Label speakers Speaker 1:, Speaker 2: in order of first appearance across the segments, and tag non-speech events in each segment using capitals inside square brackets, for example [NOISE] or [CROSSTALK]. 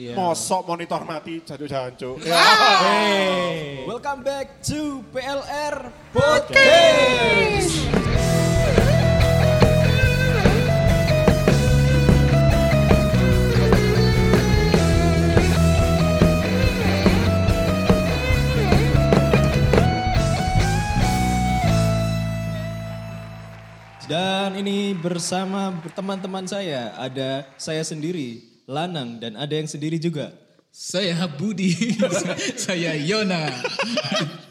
Speaker 1: Iya.
Speaker 2: Mosok monitor mati jancuk-jancuk. Ya.
Speaker 1: Hey.
Speaker 3: Welcome back to PLR Podcast. Dan ini bersama teman-teman saya, ada saya sendiri, Lanang, dan ada yang sendiri juga.
Speaker 4: Saya Budi, [LAUGHS] saya Yona.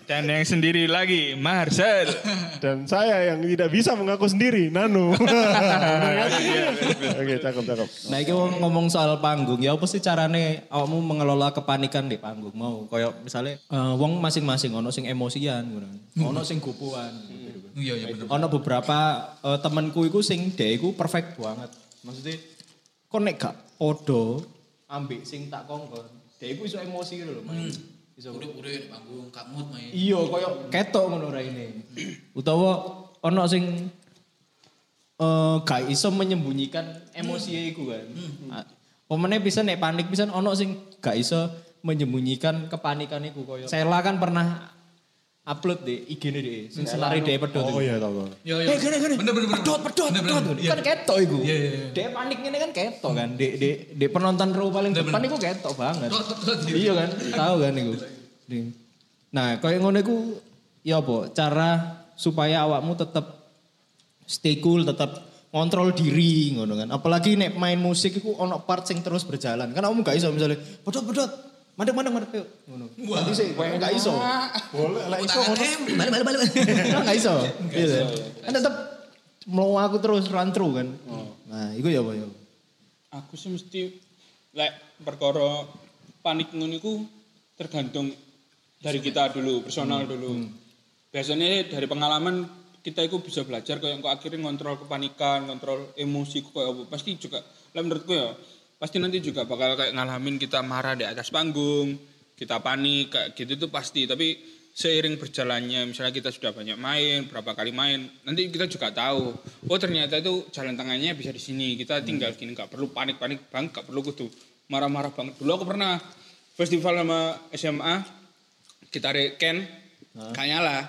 Speaker 5: Dan yang sendiri lagi, Marcel. [LAUGHS]
Speaker 2: Dan saya yang tidak bisa mengaku sendiri, Nano. [LAUGHS] Oke, cakep, cakep.
Speaker 3: Nah, ini ngomong soal panggung, ya apa sih carane awakmu mengelola kepanikan di panggung mau? Kayak misalnya eh, wong masing-masing ono sing emosian, ngono. ono sing gupuan.
Speaker 4: Iya, iya bener.
Speaker 3: Ono beberapa eh, temanku iku sing dhek iku perfect banget. Maksudnya kok nek gak podo ambek sing tak kongkon, dhek iku iso emosi gitu loh, main. Iso
Speaker 4: Udah-udah di panggung, kamut main.
Speaker 3: Iya, koyo ketok ngono raine. Utawa ono sing eh gak iso menyembunyikan emosi iku kan. Ah, Pemene bisa nek panik bisa ono sing gak iso menyembunyikan kepanikan iku koyo. Sela kan pernah upload di IG ne deh, sing senari dhewe pedot.
Speaker 2: Oh iya, tahu. tahu.
Speaker 4: Iya, iya.
Speaker 3: Eh gini gini.
Speaker 4: Bener, bener.
Speaker 3: Pedot, pedot, pedot.
Speaker 4: Iya.
Speaker 3: Kan ketok iku.
Speaker 4: Iya, iya, iya.
Speaker 3: Dia panik ini kan ketok kan. Di, di, di penonton row paling depan iku ketok banget.
Speaker 4: Iya.
Speaker 3: Iya kan, tahu kan iku. Nah, kaya ngono iku ya apa? Cara supaya awakmu tetap stay cool, tetap kontrol diri ngono kan. Apalagi nek main musik iku ono part sing terus berjalan. Kan kamu gak iso misalnya pedot pedot Mandek mandek mandek yuk. Ngono. Nanti sih kowe gak iso.
Speaker 2: Boleh lah iso
Speaker 4: balik, balik, balik. [LAUGHS]
Speaker 3: Gak iso. Gitu. Kan tetap mau aku terus run through kan. Nah, itu ya apa ya.
Speaker 5: Aku sih mesti lek perkara panik ngono iku tergantung dari kita dulu, personal dulu. Biasanya dari pengalaman kita itu bisa belajar kayak kok akhirnya ngontrol kepanikan, ngontrol emosi kayak apa. Pasti juga lah menurutku ya pasti nanti juga bakal kayak ngalamin kita marah di atas panggung, kita panik kayak gitu tuh pasti. Tapi seiring berjalannya misalnya kita sudah banyak main, berapa kali main, nanti kita juga tahu. Oh ternyata itu jalan tengahnya bisa di sini. Kita tinggal gini, nggak perlu panik-panik banget, nggak perlu kudu marah-marah banget. Dulu aku pernah festival sama SMA, kita re Ken, gak nyala.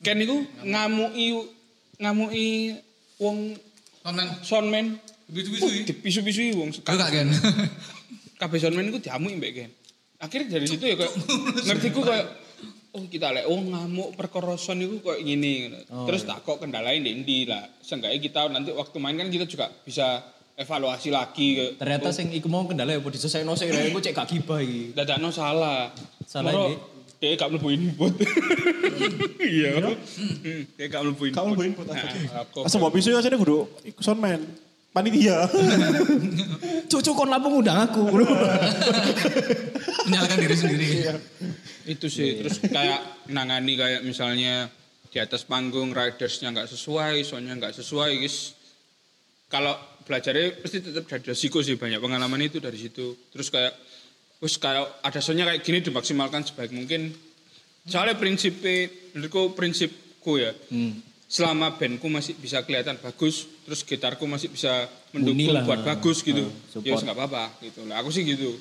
Speaker 5: Ken itu ngamui ngamui wong
Speaker 4: Konten,
Speaker 5: soundman,
Speaker 4: bisu-bisu.
Speaker 5: Uh, dipisu-pisui wong.
Speaker 4: Kau gak kan? [LAUGHS]
Speaker 5: kabeh soundman iku diamuk mbek Ken. Akhirnya dari situ ya kayak [LAUGHS] ngertiku kayak oh kita lek oh ngamuk perkara sound iku kayak gini. Terus tak kok kendalain di endi lah. Seenggaknya kita nanti waktu main kan kita juga bisa evaluasi lagi kayak
Speaker 3: Ternyata sing iku mau kendala ya diselesaikan sih. Aku cek gak gibah iki.
Speaker 5: dadakno salah.
Speaker 3: Salah ini?
Speaker 5: Dia gak mlebu input. [LAUGHS] Iya. Hmm, Dia gak mlebu input.
Speaker 2: Gak mlebu input, aku.
Speaker 5: Nah,
Speaker 2: Asal mbok pisu asline kudu iku soundman. Panitia. [LAUGHS]
Speaker 3: Cucu kon lampung undang aku. [LAUGHS]
Speaker 4: Menyalakan diri sendiri.
Speaker 5: itu sih terus kayak nangani kayak misalnya di atas panggung ridersnya nggak sesuai soalnya nggak sesuai guys kalau belajarnya pasti tetap dari resiko sih banyak pengalaman itu dari situ terus kayak terus kayak ada soalnya kayak gini dimaksimalkan sebaik mungkin soalnya prinsipnya menurutku prinsipku ya selama bandku masih bisa kelihatan bagus terus gitarku masih bisa mendukung
Speaker 3: lah.
Speaker 5: buat bagus gitu
Speaker 3: Ah,
Speaker 5: ya nggak apa-apa gitu lah aku sih gitu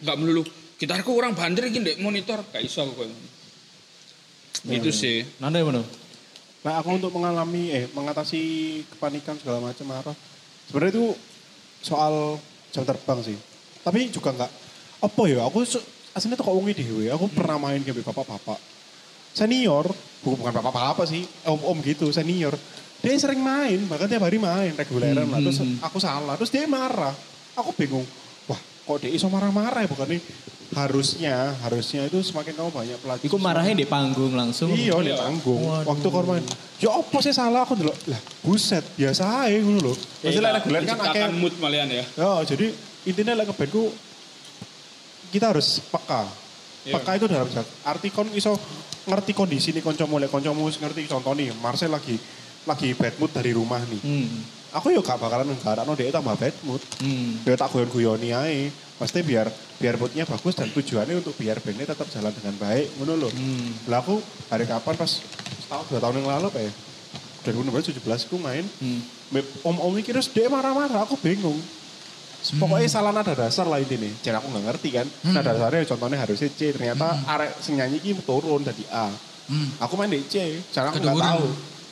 Speaker 5: nggak melulu gitarku kurang banter iki ndek monitor gak iso aku koyo
Speaker 3: Iya,
Speaker 5: itu sih
Speaker 3: Nanda yang mana?
Speaker 2: Nah aku untuk mengalami eh mengatasi kepanikan segala macam marah. Sebenarnya itu soal jam terbang sih. Tapi juga enggak apa ya aku aslinya tuh kok wongi dewe. Aku pernah main game bapak-bapak. Senior, bukan bukan bapak-bapak sih, om-om gitu, senior. Dia sering main, bahkan tiap hari main reguleran lah. Terus aku salah, terus dia marah. Aku bingung. Wah, kok dia iso marah-marah ya bukan nih? Harusnya, harusnya itu semakin kamu banyak pelatih.
Speaker 3: Iku marahnya di panggung langsung.
Speaker 2: Iya, di panggung.
Speaker 3: Waduh.
Speaker 2: Waktu korban. Ya apa sih salah aku dulu. Lah, buset, biasa aja ngono lho. Maksudnya lek reguler kan akeh.
Speaker 5: Menciptakan mood malian ya
Speaker 2: Ya, jadi intinya lek ngebandku kita harus peka.
Speaker 5: Iya.
Speaker 2: Peka itu dalam arti- arti kon iso ngerti kondisi nih koncomu lek koncomu wis ngerti contoh nih Marcel lagi lagi bad mood dari rumah nih.
Speaker 3: Hmm.
Speaker 2: Aku ya gak bakalan nggarakno dia tambah bad mood.
Speaker 3: Hmm.
Speaker 2: Ya tak guyon-guyoni ae. Pasti biar biar moodnya bagus dan tujuannya untuk biar bandnya tetap jalan dengan baik. Ngono lho.
Speaker 3: Hmm.
Speaker 2: Lah aku hari kapan pas setahun dua tahun yang lalu apa ya? 2016 17 aku main.
Speaker 3: Hmm.
Speaker 2: Om-om ini terus dia marah-marah, aku bingung. Pokoknya salah nada dasar lah ini nih. Jadi aku nggak ngerti kan. Nada dasarnya contohnya harusnya C. Ternyata arek sing nyanyi ini turun dari A.
Speaker 4: Hmm.
Speaker 2: Aku main di C. Cara aku nggak tahu.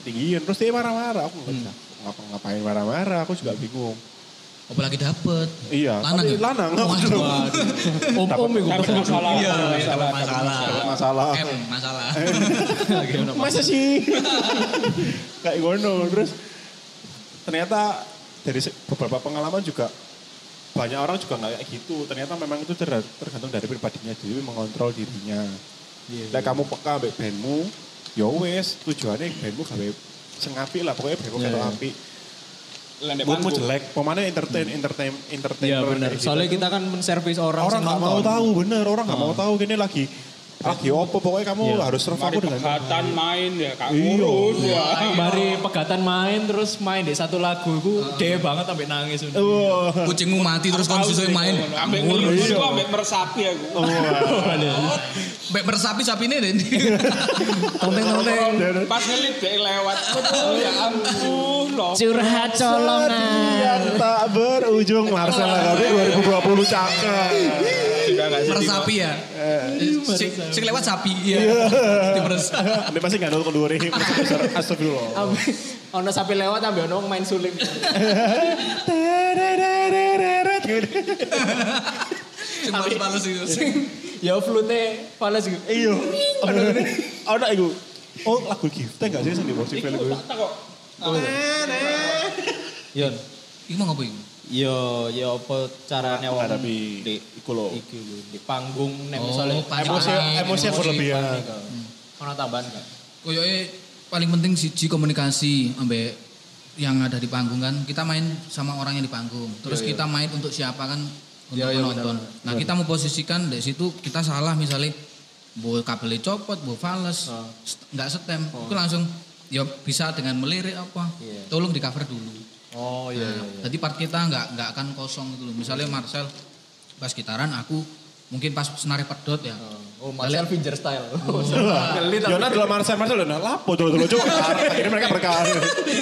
Speaker 2: Tinggiin. Terus dia marah-marah. Aku nggak tahu. Ngapa ngapain marah-marah. Aku juga bingung.
Speaker 4: Apalagi dapet.
Speaker 2: Iya.
Speaker 4: Lanang ya?
Speaker 2: lanang.
Speaker 4: Waduh.
Speaker 3: Om-om itu
Speaker 5: masalah.
Speaker 4: Iya, masalah.
Speaker 2: Masalah.
Speaker 4: M masalah.
Speaker 2: Masa sih? Kayak ngono. Terus ternyata dari beberapa pengalaman juga banyak orang juga nggak kayak gitu. Ternyata memang itu ter- tergantung dari pribadinya diri mengontrol dirinya. Nah, kamu peka ambek bandmu, ya wes tujuannya bandmu gawe sing apik lah pokoknya bandmu
Speaker 3: Iya,
Speaker 2: yeah,
Speaker 3: iya.
Speaker 2: apik.
Speaker 5: Landek
Speaker 2: Moodmu jelek, pemane entertain, entertain, entertainer.
Speaker 3: Iya benar.
Speaker 2: gitu.
Speaker 3: Soalnya kita kan menservis orang
Speaker 2: orang
Speaker 3: sing
Speaker 2: nggak mau tahu bener, orang nggak mau tahu gini lagi lagi opo pokoknya kamu
Speaker 3: Iya.
Speaker 2: harus serve aku dengan
Speaker 5: pegatan main ya, kak
Speaker 2: Iya.
Speaker 5: ngurus ya.
Speaker 3: Mari pegatan main terus main di satu lagu itu dewe banget sampai nangis. udah.
Speaker 2: Wah.
Speaker 4: Kucingmu mati terus kon sisoi main.
Speaker 5: Ambek
Speaker 4: Ngurus.
Speaker 5: ngelus aku ambek meresapi aku.
Speaker 4: Mbak bersapi sapine deh. [LAUGHS] Tonteng tonteng.
Speaker 5: Pas ngelit deh lewat. Aduh, ya ampun loh.
Speaker 3: Curhat colongan.
Speaker 2: Yang tak berujung Marcel Lagabe 2020 cakep.
Speaker 5: Sudah gak sedih.
Speaker 4: Meresapi ya. Sing sing lewat sapi. Iya. Dimeres.
Speaker 2: Ini pasti gak nol kedua ini. Astagfirullah.
Speaker 3: Ambil ono sapi lewat ambil ono main suling.
Speaker 4: Sing balas-balas itu.
Speaker 3: ya flute fales gitu.
Speaker 2: Iya. Ada iku. Oh lagu gift gak sih sing di musik film gue?
Speaker 3: Yon.
Speaker 4: Iku mau ngapain?
Speaker 3: Yo yo apa caranya wong di
Speaker 2: iku lho.
Speaker 3: iki lho di panggung nek
Speaker 4: Oh.
Speaker 2: Emosi emosi yang berlebihan.
Speaker 3: Ono tambahan gak?
Speaker 4: Koyoke paling penting siji komunikasi ambek yang ada di panggung kan. Kita main sama orang yang di panggung. Terus kita main untuk siapa kan untuk
Speaker 3: iya,
Speaker 4: penonton. Nah, kita mau posisikan dari situ kita salah misalnya bu kabelnya copot, bu fales,
Speaker 3: Oh.
Speaker 4: nggak setem. Itu langsung ya bisa dengan melirik apa.
Speaker 3: Iya.
Speaker 4: Tolong di cover dulu.
Speaker 3: Oh iya iya.
Speaker 4: Nah, Jadi part kita nggak nggak akan kosong gitu loh. Misalnya Marcel pas gitaran, aku mungkin pas senari pedot ya.
Speaker 3: Oh, Marcel Finger style. [LAUGHS]
Speaker 2: Gelit. Yona adalah Marcel Marcel udah lapo dulu dulu coba. [LAUGHS] Akhirnya mereka berkawan.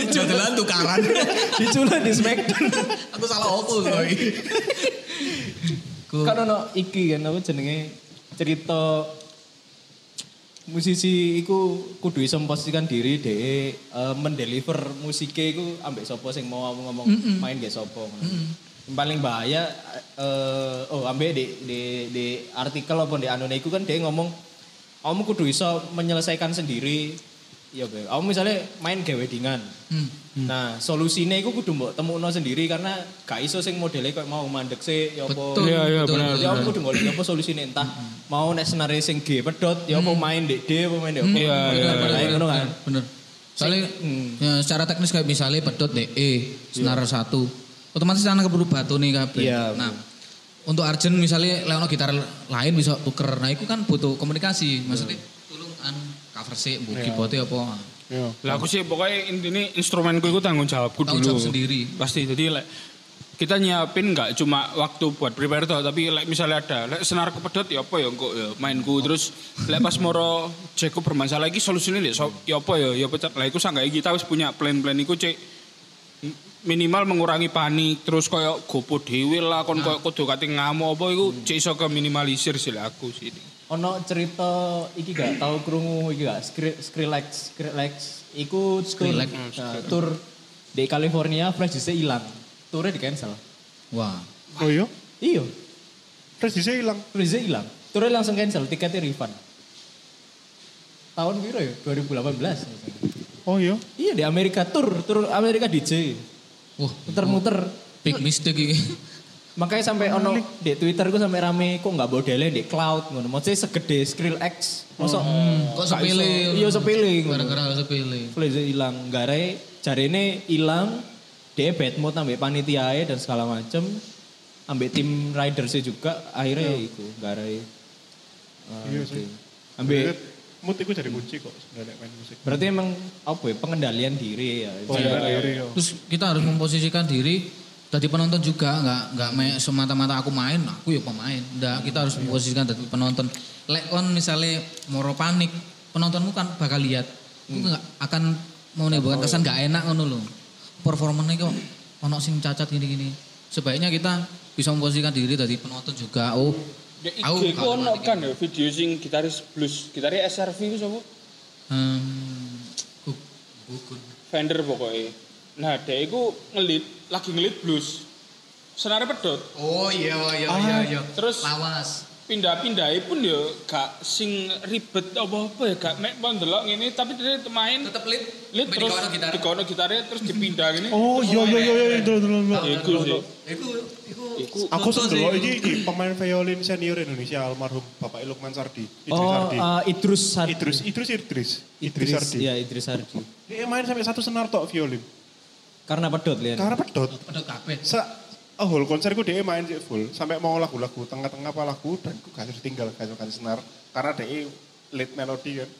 Speaker 4: Jodelan tukaran. [LAUGHS]
Speaker 3: Diculik di Smackdown.
Speaker 4: aku salah opo koi. Ku-
Speaker 3: kan ono iki kan apa jenenge cerita musisi iku kudu iso memposisikan diri deh mendeliver musiknya iku ambek sapa sing mau ngomong main gak sapa. Yang paling bahaya eh oh ambek di di di artikel apa di anune iku kan dia ngomong kamu kudu iso menyelesaikan sendiri ya Be. kamu misalnya main gawe weddingan
Speaker 4: Hmm.
Speaker 3: Nah, solusinya itu kudu mbok temukno sendiri karena gak iso sing modele kayak mau mandek sih ya apa.
Speaker 4: Betul.
Speaker 5: Iya, iya,
Speaker 4: betul.
Speaker 3: Ya aku kudu golek apa solusine entah mau nek senare sing G pedot ya apa main dek D apa main dek apa.
Speaker 5: Iya, iya,
Speaker 3: Bener,
Speaker 4: bener,
Speaker 3: ngono kan.
Speaker 4: bener. Soalnya
Speaker 3: Hmm.
Speaker 4: ya, secara teknis kayak misalnya pedot DE, E, senar satu, otomatis anak keburu batu nih kabeh.
Speaker 3: Iya,
Speaker 4: Nah, untuk Arjen misalnya leono gitar lain bisa tuker, nah itu kan butuh komunikasi. Maksudnya tolong an cover sih, bu keyboardnya apa?
Speaker 2: Iya.
Speaker 5: Lah aku sih pokoknya intinya instrumenku itu tanggung jawabku
Speaker 4: Tanggung
Speaker 5: dulu.
Speaker 4: jawab sendiri.
Speaker 5: Pasti. Jadi like, kita nyiapin nggak cuma waktu buat prepare toh, tapi like, misalnya ada like, senar kepedot ya apa ya kok ya mainku terus like, pas moro Jeko bermasalah lagi solusinya ya, so, ya apa ya ya pecat lah sangka kita harus punya plan-plan itu cek minimal mengurangi panik terus koyo gopo dewe lah kon koyo kudu kate ngamuk apa iku cek iso ke minimalisir sih lah aku sih.
Speaker 3: Ono cerita iki gak tahu krungu iki gak Skri- Skrillex Skrillex iku tour,
Speaker 4: Skrillex.
Speaker 3: nah, tour di California flash disk hilang. Tournya di cancel.
Speaker 4: Wah,
Speaker 2: Oh iya?
Speaker 3: Iya,
Speaker 2: Terus bisa hilang.
Speaker 3: flash disk hilang. Tournya langsung cancel, tiketnya refund. Tahun biru ya? 2018.
Speaker 2: Oh iya?
Speaker 3: Iya di Amerika tour, tour Amerika DJ.
Speaker 4: wah,
Speaker 3: Muter-muter.
Speaker 4: big mistake ini.
Speaker 3: Makanya sampai ono di Twitter gue sampai rame kok nggak modelnya di cloud ngono. Maksudnya segede Skrillex. Masa
Speaker 4: Kok sepele?
Speaker 3: Iya sepele. ngono.
Speaker 4: Gara-gara sepele.
Speaker 3: Flash hilang, gare jarene hilang. Dia bad mood ambek panitia dan segala macem. Ambek tim ridersnya juga akhirnya iku gare.
Speaker 2: Iya sih.
Speaker 3: Ambek
Speaker 2: Mood itu jadi kunci kok sebenarnya main musik.
Speaker 3: berarti emang apa ya pengendalian diri ya.
Speaker 2: Oh iya, diri yo.
Speaker 4: Terus kita harus memposisikan diri jadi penonton juga nggak nggak semata-mata aku main aku ya pemain nggak kita harus memposisikan jadi penonton lek kon misalnya moro panik penontonmu kan bakal lihat itu nggak akan mau menimbulkan kesan nggak enak ngono loh performanya kok ono sing cacat gini-gini sebaiknya kita bisa memposisikan diri dari penonton juga. Oh,
Speaker 5: Di
Speaker 4: aku
Speaker 5: ono kan ya video sing gitaris blues, gitaris SRV ku sapa?
Speaker 4: Hmm, gu- gugun.
Speaker 5: Fender pokoknya. Nah, dia itu ngelit, lagi ngelit blues. Senarnya pedot.
Speaker 4: Oh iya iya
Speaker 2: Ah,
Speaker 4: iya iya.
Speaker 5: terus-
Speaker 4: lawas.
Speaker 5: Pindah-pindahi pun ya gak sing ribet apa-apa ya. Gak mek mau ndelok ngene, tapi dia main
Speaker 4: Tetap lead Sampai
Speaker 5: terus
Speaker 4: gitar.
Speaker 5: dikono gitarnya terus dipindah gini. [LAUGHS]
Speaker 2: Oh iya iya iya iya dulu dulu dulu.
Speaker 5: Iku sih.
Speaker 4: Iku iku
Speaker 5: Iku
Speaker 2: Aku
Speaker 4: iku.
Speaker 2: iki iki pemain violin senior Indonesia almarhum Bapak Lukman Sardi. Idris
Speaker 3: Oh,
Speaker 2: Sardi.
Speaker 3: eh, Idrus Sardi.
Speaker 2: Idris Idris Idris Idris
Speaker 3: Idris,
Speaker 2: Sardi.
Speaker 3: Iya, Idris Sardi.
Speaker 2: Dia main sampai satu senar tok violin.
Speaker 3: Karena pedot lian.
Speaker 2: Karena pedot.
Speaker 4: Pedot kabeh.
Speaker 2: Sa oh, whole konserku dia main sih full sampai mau lagu-lagu tengah-tengah apa lagu dan gak harus tinggal gak kasih senar karena dia lead melodi kan.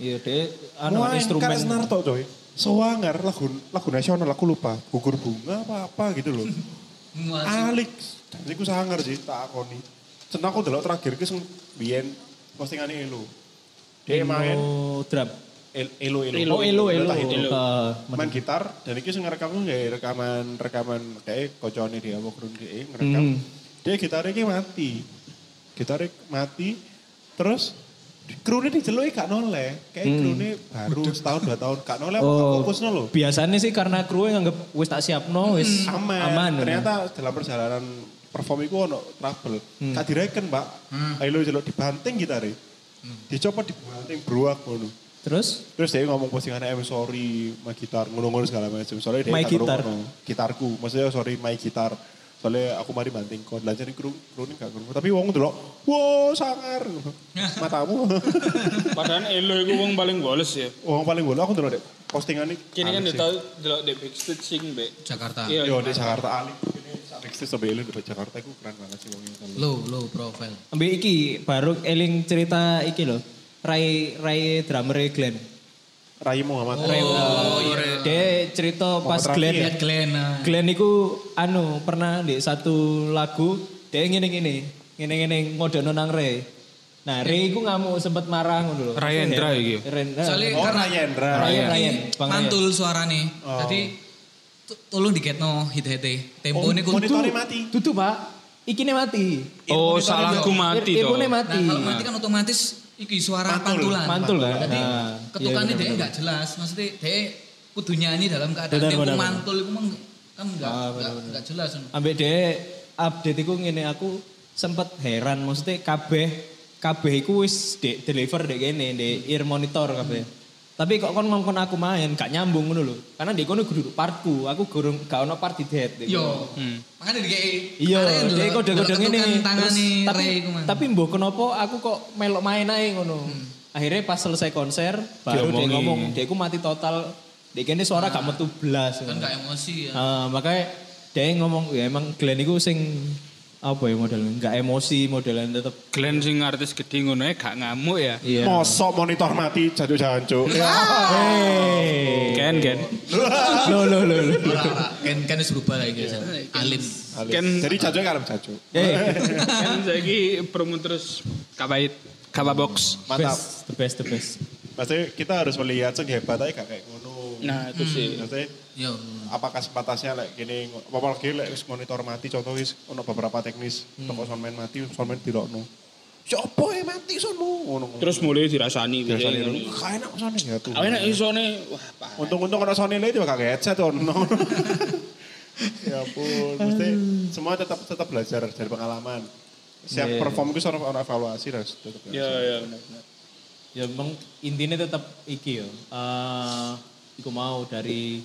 Speaker 3: Iya, dia anu
Speaker 2: Main
Speaker 3: instrumen.
Speaker 2: karena senar tok coy. Sewanger lagu lagu nasional aku lupa gugur bunga apa apa gitu loh. [LAUGHS] Alik. Dan iku sangar sih tak akoni. Senang aku delok terakhir ki sing biyen postingane Elo. Dia main
Speaker 3: Oh, drum.
Speaker 2: El- Elo Elo.
Speaker 3: Oh, elo, elo.
Speaker 5: Elo.
Speaker 3: Eh,
Speaker 2: Main gitar dan iki sing ngerekam ku nggak rekaman rekaman kayak kocone dia mau kurun dia ngerekam.
Speaker 3: Hmm.
Speaker 2: Dia gitarnya ki mati. Gitarnya mati terus krune dijeluki gak noleh. Kayak krune baru setahun dua tahun gak noleh
Speaker 3: Hmm. Oh,
Speaker 2: fokusnya loh.
Speaker 3: biasanya sih karena kru nganggep wis tak siapno wis
Speaker 2: aman.
Speaker 3: aman.
Speaker 2: Ternyata dalam perjalanan perform itu ono trouble. Gak direken, Pak. Ayo jeluk dibanting gitare. Dicoba dibanting beruak ngono.
Speaker 3: Terus
Speaker 2: Terus dia ngomong postingan I'm sorry my gitar ngono-ngono segala macam. Soalnya dia
Speaker 3: My
Speaker 2: ngerungokno. Gitarku. Maksudnya sorry my gitar. Soalnya aku mari banting kon. Lah jadi kru kru ini gak ngerungok. Tapi wong delok, "Wow, sangar." [LAUGHS] Matamu. [LAUGHS]
Speaker 5: Padahal Elo itu wong paling goles ya.
Speaker 2: wong paling bola aku delok dek postingan ini.
Speaker 5: Kini kan udah tau delok di backstage sing be.
Speaker 4: Jakarta.
Speaker 5: Iya.
Speaker 2: Yo di Jakarta Ali. Next sampai Elu di Jakarta itu keren banget sih wongnya.
Speaker 4: Low low profile.
Speaker 3: ambil iki baru eling cerita iki loh. Rai Rai drummer Glenn.
Speaker 2: Rai Muhammad.
Speaker 3: Rai, eh, Dia cerita pas
Speaker 2: Muhammad
Speaker 3: Glenn
Speaker 2: ya?
Speaker 4: Glenn. ah.
Speaker 3: Glenn itu anu pernah di satu lagu dia ngene ngene ngene ngene ngodono nang Ray. Nah Ray itu ngamuk sempet marah ngono lho.
Speaker 5: Rayendra iki.
Speaker 3: Rayendra.
Speaker 4: Soalnya
Speaker 2: Oh,
Speaker 4: karena Iki
Speaker 3: Ryan Bang Ryan.
Speaker 4: mantul suarane. Jadi tu- tolong diketno hit-hite. Tempo ini kun.
Speaker 2: Monitornya mati.
Speaker 3: Tutup pak. Iki nih mati.
Speaker 5: Oh, salahku mati
Speaker 3: nih mati.
Speaker 4: Nah kalau mati kan otomatis iki suara pantulan.
Speaker 3: Mantul kan?
Speaker 4: Jadi
Speaker 3: Nah,
Speaker 4: ketukannya
Speaker 3: iya,
Speaker 4: dia
Speaker 3: benar-benar.
Speaker 4: enggak jelas. Maksudnya dia kudu nyanyi dalam keadaan
Speaker 3: Benar,
Speaker 4: tempo
Speaker 3: benar,
Speaker 4: mantul itu mah kan enggak
Speaker 3: Ah, benar.
Speaker 4: enggak jelas.
Speaker 3: Ambek dia update iku ngene aku sempet heran maksudnya kabeh kabeh iku wis deliver dek kene di ear monitor kabeh. Tapi kok kon ngomong aku main gak nyambung ngono lho. Karena di kono kudu partku, aku gurung gak ono part di dead.
Speaker 4: Yo. Makanya dikei
Speaker 3: Iya,
Speaker 4: kemarin
Speaker 3: dia
Speaker 4: delok-
Speaker 3: kode-kode ngene. tapi tapi mbok kenapa aku kok melok main ae ngono. Akhirnya pas selesai konser baru dia ngomong, dia mati total. Dia kene suara gak metu blas.
Speaker 4: kan enggak emosi ya.
Speaker 3: Ah, makanya dia ngomong ya emang Glenn itu sing apa ya modelnya nggak emosi modelnya tetep
Speaker 5: Glenn sing artis gede ngono ya gak ngamuk ya.
Speaker 3: iya
Speaker 2: Mosok monitor mati jancuk-jancuk.
Speaker 3: Hey.
Speaker 5: Ken Ken.
Speaker 3: lo lo lo lo
Speaker 4: kan kan wis berubah lagi guys. Alim.
Speaker 5: Ken
Speaker 2: Jadi jancuk kalem jancuk.
Speaker 5: Ken saiki promo terus kabait kaba box.
Speaker 2: Mantap.
Speaker 3: best, the best the best
Speaker 2: Maksudnya kita harus melihat sing hebat aja gak kayak ngono.
Speaker 5: Nah, itu sih.
Speaker 2: Maksudnya
Speaker 4: Yo.
Speaker 2: apakah sepatasnya lek gini apalagi lek wis monitor mati contoh wis ono beberapa teknis toko soundman mati soundman dilokno. Siapa yang mati sono ngono.
Speaker 5: Terus mulai dirasani
Speaker 2: nih. Kayak enak sono ya tuh.
Speaker 5: Awalnya isone wah.
Speaker 2: Untung-untung ono lagi juga gak headset ono. ya ampun, mesti semua tetap tetap belajar dari pengalaman. Siap
Speaker 3: Iya.
Speaker 2: perform itu ono evaluasi dan tetap belajar.
Speaker 5: Ya ya benar benar.
Speaker 3: ya emang intinya tetap iki yo eh iku mau dari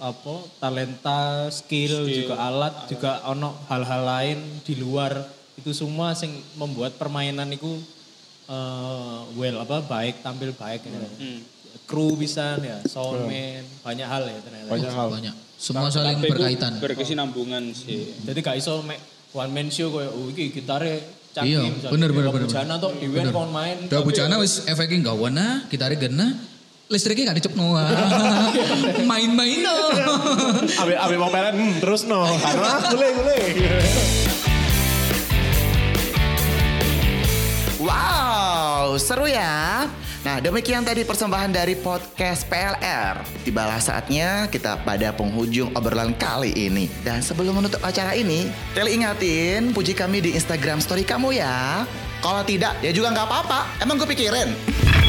Speaker 3: apa talenta skill, juga alat, juga ono hal-hal lain di luar itu semua sing membuat permainan itu eh well apa baik tampil baik gitu.
Speaker 5: Hmm.
Speaker 3: kru bisa ya soundman banyak hal ya ternyata
Speaker 2: Banyak hal.
Speaker 4: Banyak. Semua saling berkaitan.
Speaker 5: Berkesinambungan sih.
Speaker 3: jadi gak iso mek one man show kayak oh iki gitare
Speaker 4: Iya,
Speaker 3: canggih misalnya.
Speaker 4: bener, bener, bener,
Speaker 3: Bujana tuh diwen kon main
Speaker 4: Dah bujana wis efeknya enggak wana, gitare gena, listriknya gak dicepno. [LAUGHS] Main-main no.
Speaker 2: Abe abe mau pelen hmm, terus no. Karena gule gule.
Speaker 1: Wow, seru ya. Nah demikian tadi persembahan dari podcast PLR. Tibalah saatnya kita pada penghujung obrolan kali ini. Dan sebelum menutup acara ini, Teli ingatin puji kami di Instagram story kamu ya. Kalau tidak, ya juga nggak apa-apa. Emang gue pikirin.